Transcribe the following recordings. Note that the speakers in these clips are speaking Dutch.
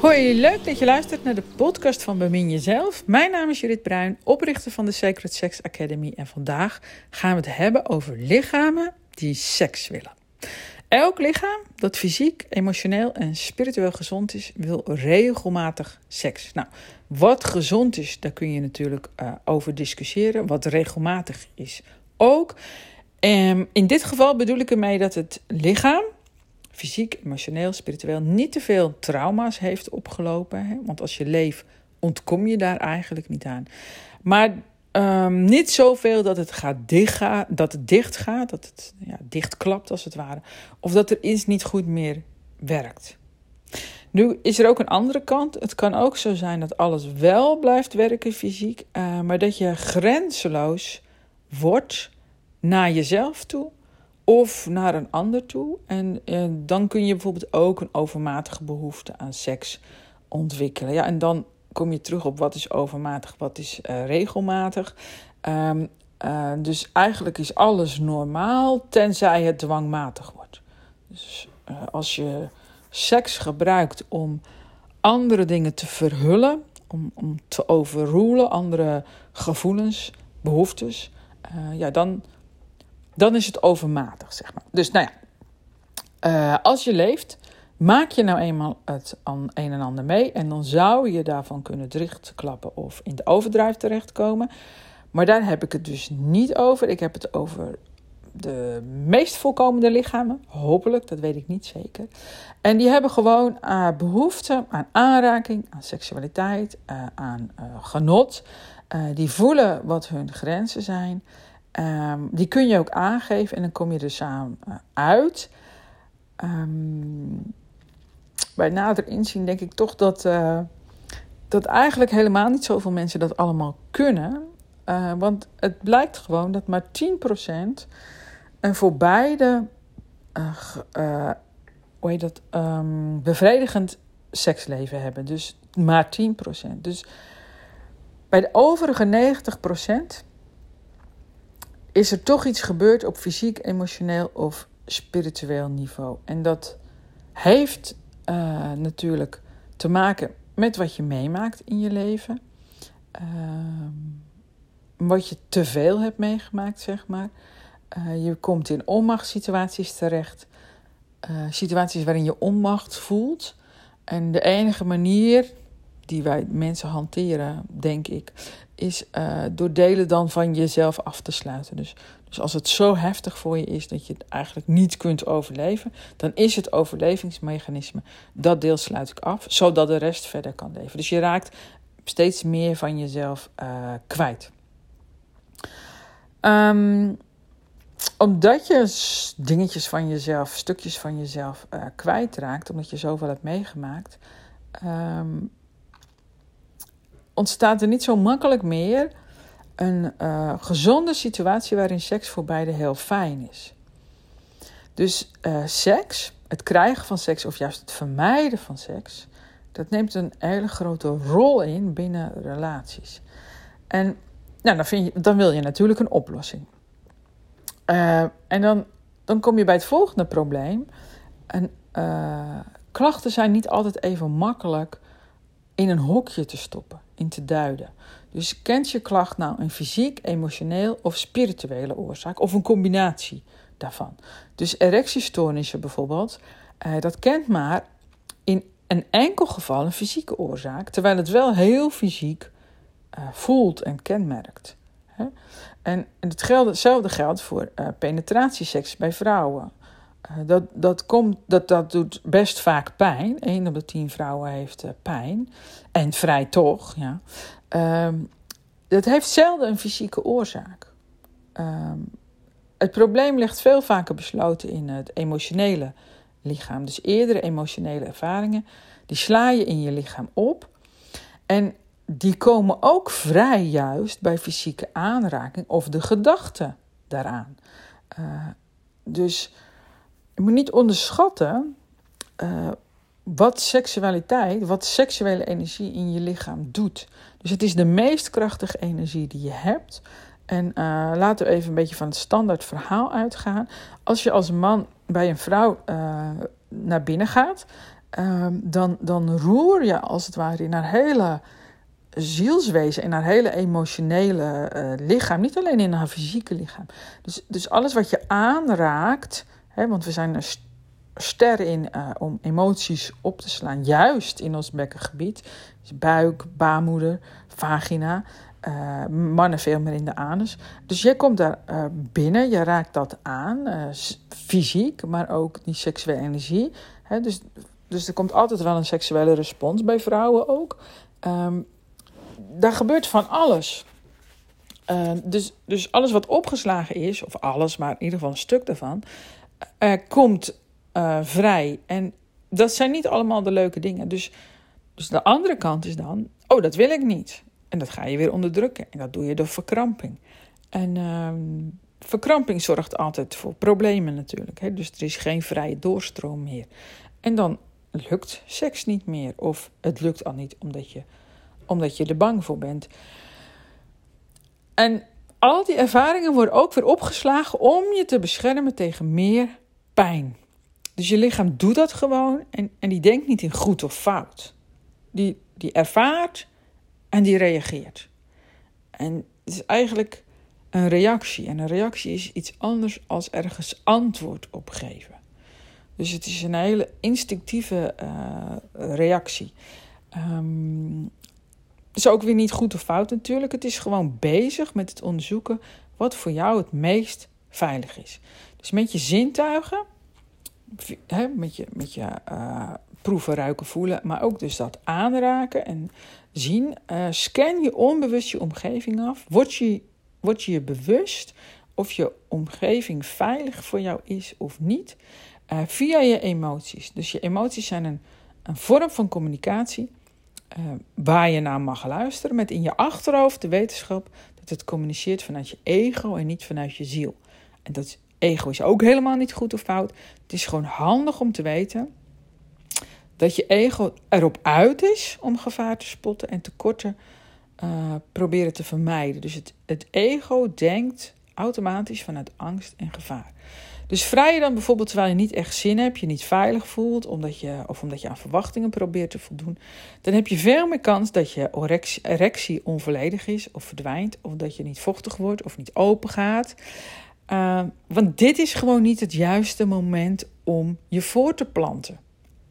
Hoi, leuk dat je luistert naar de podcast van Bemin Jezelf. Mijn naam is Judith Bruin, oprichter van de Sacred Sex Academy. En vandaag gaan we het hebben over lichamen die seks willen. Elk lichaam dat fysiek, emotioneel en spiritueel gezond is, wil regelmatig seks. Nou, wat gezond is, daar kun je natuurlijk uh, over discussiëren. Wat regelmatig is ook. Um, in dit geval bedoel ik ermee dat het lichaam, fysiek, emotioneel, spiritueel, niet te veel trauma's heeft opgelopen. Hè? Want als je leeft, ontkom je daar eigenlijk niet aan. Maar um, niet zoveel dat het, gaat dichtgaan, dat het dicht gaat, dat het ja, dichtklapt als het ware. Of dat er iets niet goed meer werkt. Nu is er ook een andere kant. Het kan ook zo zijn dat alles wel blijft werken fysiek, uh, maar dat je grenzeloos wordt naar jezelf toe of naar een ander toe. En eh, dan kun je bijvoorbeeld ook een overmatige behoefte aan seks ontwikkelen. Ja, en dan kom je terug op wat is overmatig, wat is uh, regelmatig. Um, uh, dus eigenlijk is alles normaal, tenzij het dwangmatig wordt. Dus als je seks gebruikt om andere dingen te verhullen, om, om te overrulen, andere gevoelens, behoeftes, ja, dan dan is het overmatig, zeg maar. Dus nou ja, uh, als je leeft, maak je nou eenmaal het een en ander mee. En dan zou je daarvan kunnen dichtklappen of in de overdrijf terechtkomen. Maar daar heb ik het dus niet over. Ik heb het over de meest voorkomende lichamen. Hopelijk, dat weet ik niet zeker. En die hebben gewoon uh, behoefte aan aanraking, aan seksualiteit, uh, aan genot. die voelen wat hun grenzen zijn. Um, die kun je ook aangeven en dan kom je er samen uh, uit. Um, bij nader inzien denk ik toch dat, uh, dat eigenlijk helemaal niet zoveel mensen dat allemaal kunnen. Uh, want het blijkt gewoon dat maar 10% een voor beide hoe heet dat, um, bevredigend seksleven hebben. Dus maar 10%. Dus bij de overige 90% is er toch iets gebeurd op fysiek, emotioneel of spiritueel niveau. En dat heeft uh, natuurlijk te maken met wat je meemaakt in je leven. Uh, wat je te veel hebt meegemaakt, zeg maar. Uh, je komt in onmachtssituaties terecht. situaties waarin je onmacht voelt. En de enige manier die wij mensen hanteren, denk ik, is uh, door delen dan van jezelf af te sluiten. Dus, dus als het zo heftig voor je is dat je het eigenlijk niet kunt overleven, dan is het overlevingsmechanisme dat deel sluit ik af, zodat de rest verder kan leven. Dus je raakt steeds meer van jezelf uh, kwijt. Um, omdat je dingetjes van jezelf, stukjes van jezelf uh, kwijtraakt, omdat je zoveel hebt meegemaakt, um, ontstaat er niet zo makkelijk meer een uh, gezonde situatie waarin seks voor beide heel fijn is. Dus uh, seks, het krijgen van seks of juist het vermijden van seks, dat neemt een hele grote rol in binnen relaties. En nou, dan, vind je, dan wil je natuurlijk een oplossing. Uh, en dan, dan kom je bij het volgende probleem. En, klachten zijn niet altijd even makkelijk in een hokje te stoppen in te duiden. Dus kent je klacht nou een fysiek, emotioneel of spirituele oorzaak of een combinatie daarvan? Dus erectiestoornissen bijvoorbeeld, eh, dat kent maar in een enkel geval een fysieke oorzaak, terwijl het wel heel fysiek uh, voelt en kenmerkt. Hè? En, hetzelfde geldt voor uh, penetratieseks bij vrouwen. Uh, dat, dat, komt, dat, dat doet best vaak pijn. 1 op de 10 vrouwen heeft uh, pijn. En vrij toch, ja. Um, dat heeft zelden een fysieke oorzaak. Um, het probleem ligt veel vaker besloten in het emotionele lichaam. Dus eerdere emotionele ervaringen, die sla je in je lichaam op. En die komen ook vrij juist bij fysieke aanraking of de gedachte daaraan. Uh, dus je moet niet onderschatten uh, wat seksualiteit, wat seksuele energie in je lichaam doet. Dus het is de meest krachtige energie die je hebt. En uh, laten we even een beetje van het standaard verhaal uitgaan. Als je als man bij een vrouw uh, naar binnen gaat, uh, dan, dan roer je als het ware in haar hele zielswezen, in haar hele emotionele lichaam. Niet alleen in haar fysieke lichaam. Dus, dus alles wat je aanraakt, want we zijn er ster in om emoties op te slaan, juist in ons bekkengebied. Dus buik, baarmoeder, vagina. Uh, mannen veel meer in de anus. Dus jij komt daar uh, binnen, je raakt dat aan, fysiek, maar ook die seksuele energie. Dus, dus er komt altijd wel een seksuele respons bij vrouwen ook. Um, daar gebeurt van alles. dus, dus alles wat opgeslagen is, of alles, maar in ieder geval een stuk daarvan, komt vrij. En dat zijn niet allemaal de leuke dingen. Dus, dus de andere kant is dan, oh, dat wil ik niet. En dat ga je weer onderdrukken. En dat doe je door verkramping. En uh, verkramping zorgt altijd voor problemen natuurlijk. Hè? Dus er is geen vrije doorstroom meer. En dan lukt seks niet meer. Of het lukt al niet omdat je, omdat je er bang voor bent. En al die ervaringen worden ook weer opgeslagen om je te beschermen tegen meer pijn. Dus je lichaam doet dat gewoon en, en die denkt niet in goed of fout. Die, die ervaart en die reageert. En het is eigenlijk een reactie. En een reactie is iets anders als ergens antwoord op geven. Dus het is een hele instinctieve uh, reactie. Um, is ook weer niet goed of fout natuurlijk. Het is gewoon bezig met het onderzoeken wat voor jou het meest veilig is. Dus met je zintuigen, met je, met je uh, proeven, ruiken, voelen, maar ook dus dat aanraken en zien. Uh, scan je onbewust je omgeving af. Word je, word je je bewust of je omgeving veilig voor jou is of niet. Uh, via je emoties. Dus je emoties zijn een, een vorm van communicatie uh, waar je naar mag luisteren. Met in je achterhoofd de wetenschap dat het communiceert vanuit je ego en niet vanuit je ziel. En dat ego is ook helemaal niet goed of fout. Het is gewoon handig om te weten dat je ego erop uit is om gevaar te spotten en tekorten uh, proberen te vermijden. Dus het, het ego denkt automatisch vanuit angst en gevaar. Dus vrij je dan bijvoorbeeld terwijl je niet echt zin hebt, je niet veilig voelt, omdat je, of omdat je aan verwachtingen probeert te voldoen, dan heb je veel meer kans dat je erectie, onvolledig is of verdwijnt, of dat je niet vochtig wordt of niet open gaat. Uh, want dit is gewoon niet het juiste moment om je voor te planten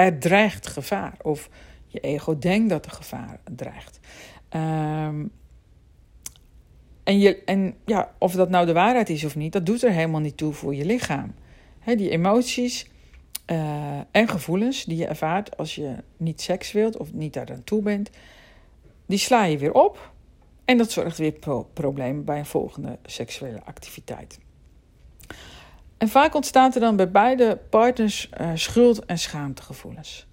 er dreigt gevaar. Of je ego denkt dat er gevaar dreigt. Um, en, en ja, of dat nou de waarheid is of niet, dat doet er helemaal niet toe voor je lichaam. Die emoties uh, en gevoelens die je ervaart als je niet seks wilt of niet daar aan toe bent, die sla je weer op. En dat zorgt weer voor problemen bij een volgende seksuele activiteit. En vaak ontstaat er dan bij beide partners uh, schuld- en schaamtegevoelens.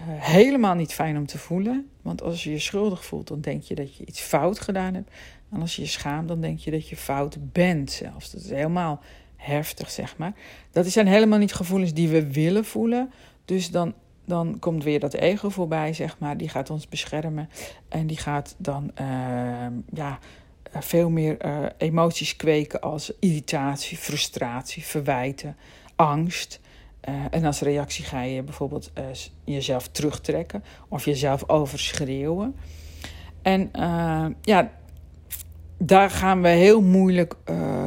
Uh, helemaal niet fijn om te voelen, want als je je schuldig voelt, dan denk je dat je iets fout gedaan hebt. En als je je schaamt, dan denk je dat je fout bent zelfs. Dat is helemaal heftig, zeg maar. Dat zijn helemaal niet gevoelens die we willen voelen. Dus dan, dan komt weer dat ego voorbij, zeg maar. Die gaat ons beschermen en die gaat dan, uh, ja eh, veel meer uh, emoties kweken als irritatie, frustratie, verwijten, angst. Uh, en als reactie ga je bijvoorbeeld jezelf terugtrekken of jezelf overschreeuwen. En ja, daar gaan we heel moeilijk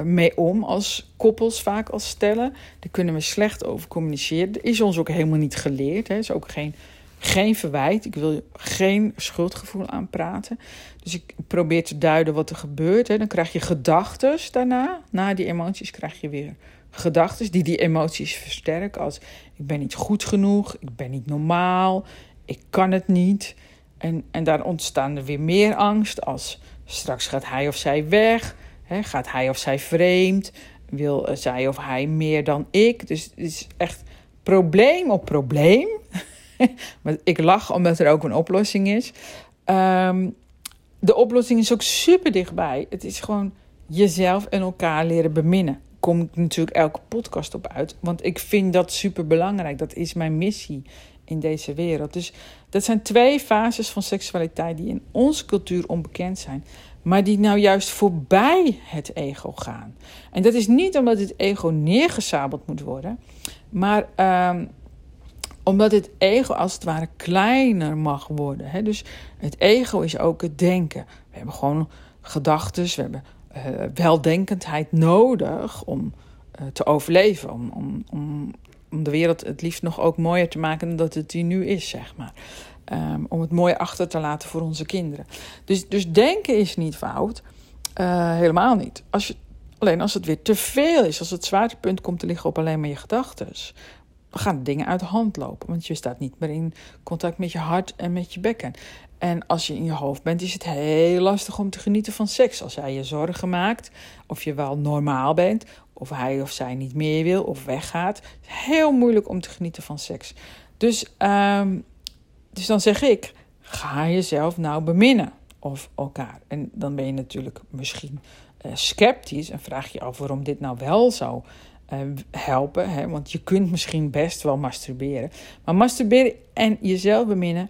mee om als koppels, vaak als stellen. Daar kunnen we slecht over communiceren. Dat is ons ook helemaal niet geleerd. Het is ook geen geen verwijt. Ik wil geen schuldgevoel aanpraten. Dus ik probeer te duiden wat er gebeurt. Hè. Dan krijg je gedachten daarna. Na die emoties krijg je weer gedachten die die emoties versterken. Als ik ben niet goed genoeg, ik ben niet normaal, ik kan het niet. En, en daar ontstaan er weer meer angst als straks gaat hij of zij weg. Hè, gaat hij of zij vreemd? Wil zij of hij meer dan ik? Dus het is echt probleem op probleem. maar ik lach omdat er ook een oplossing is. Um, de oplossing is ook super dichtbij. Het is gewoon jezelf en elkaar leren beminnen. Kom natuurlijk elke podcast op uit. Want ik vind dat super belangrijk. Dat is mijn missie in deze wereld. Dus dat zijn twee fases van seksualiteit die in onze cultuur onbekend zijn. maar die nou juist voorbij het ego gaan. En dat is niet omdat het ego neergezabeld moet worden, maar ehm, omdat het ego als het ware kleiner mag worden. Hè? Dus het ego is ook het denken. We hebben gewoon gedachten, we hebben uh, weldenkendheid nodig om uh, te overleven, om, om, om, de wereld het liefst nog ook mooier te maken dan dat het die nu is, zeg maar. Um, om het mooi achter te laten voor onze kinderen. Dus, dus denken is niet fout. Uh, helemaal niet. Als je, alleen als het weer te veel is, als het zwaartepunt komt te liggen op alleen maar je gedachten, gaan dingen uit de hand lopen. Want je staat niet meer in contact met je hart en met je bekken. En als je in je hoofd bent, is het heel lastig om te genieten van seks. Als hij je zorgen maakt, of je wel normaal bent, of hij of zij niet meer wil of weggaat. Het is heel moeilijk om te genieten van seks. Dus, um, dus dan zeg ik: ga jezelf nou beminnen of elkaar. En dan ben je natuurlijk misschien uh, sceptisch en vraag je af waarom dit nou wel zou uh, helpen. Want je kunt misschien best wel masturberen. Maar masturberen en jezelf beminnen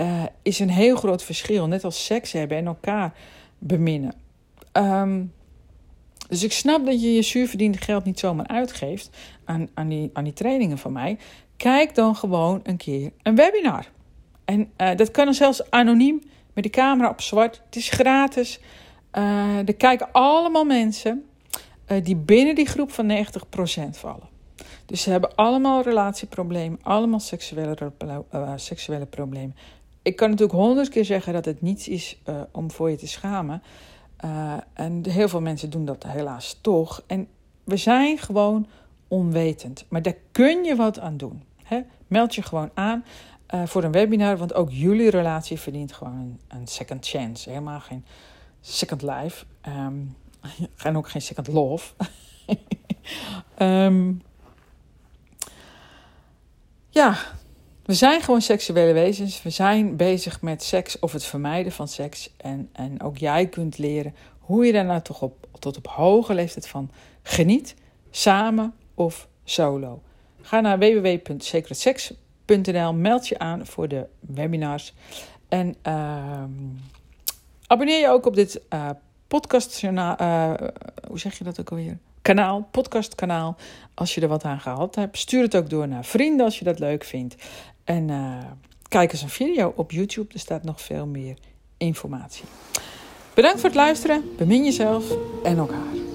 uh, is een heel groot verschil. Net als seks hebben en elkaar beminnen. Um, dus ik snap dat je je zuurverdiende geld niet zomaar uitgeeft aan, aan, die, aan die trainingen van mij. Kijk dan gewoon een keer een webinar. En uh, dat kan dan zelfs anoniem met de camera op zwart. Het is gratis. Er kijken allemaal mensen die binnen die groep van 90% vallen. Dus ze hebben allemaal relatieproblemen, allemaal seksuele, seksuele problemen. Ik kan natuurlijk honderd keer zeggen dat het niets is om voor je te schamen. En heel veel mensen doen dat helaas toch. En we zijn gewoon onwetend. Maar daar kun je wat aan doen. Hè? Meld je gewoon aan voor een webinar, want ook jullie relatie verdient gewoon een, een second chance. Helemaal geen second life. Um, en ook geen second love. um, ja, we zijn gewoon seksuele wezens. We zijn bezig met seks of het vermijden van seks. En, en ook jij kunt leren hoe je daar nou toch op, tot op hoge leeftijd van geniet. Samen of solo. Ga naar www.secretsex.nl. Meld je aan voor de webinars. En uh, abonneer je ook op dit uh, podcast. Uh, hoe zeg je dat ook alweer? kanaal, podcastkanaal. Als je er wat aan gehad hebt, stuur het ook door naar vrienden als je dat leuk vindt. En uh, kijk eens een video op YouTube, er staat nog veel meer informatie. Bedankt voor het luisteren, bemin jezelf en elkaar.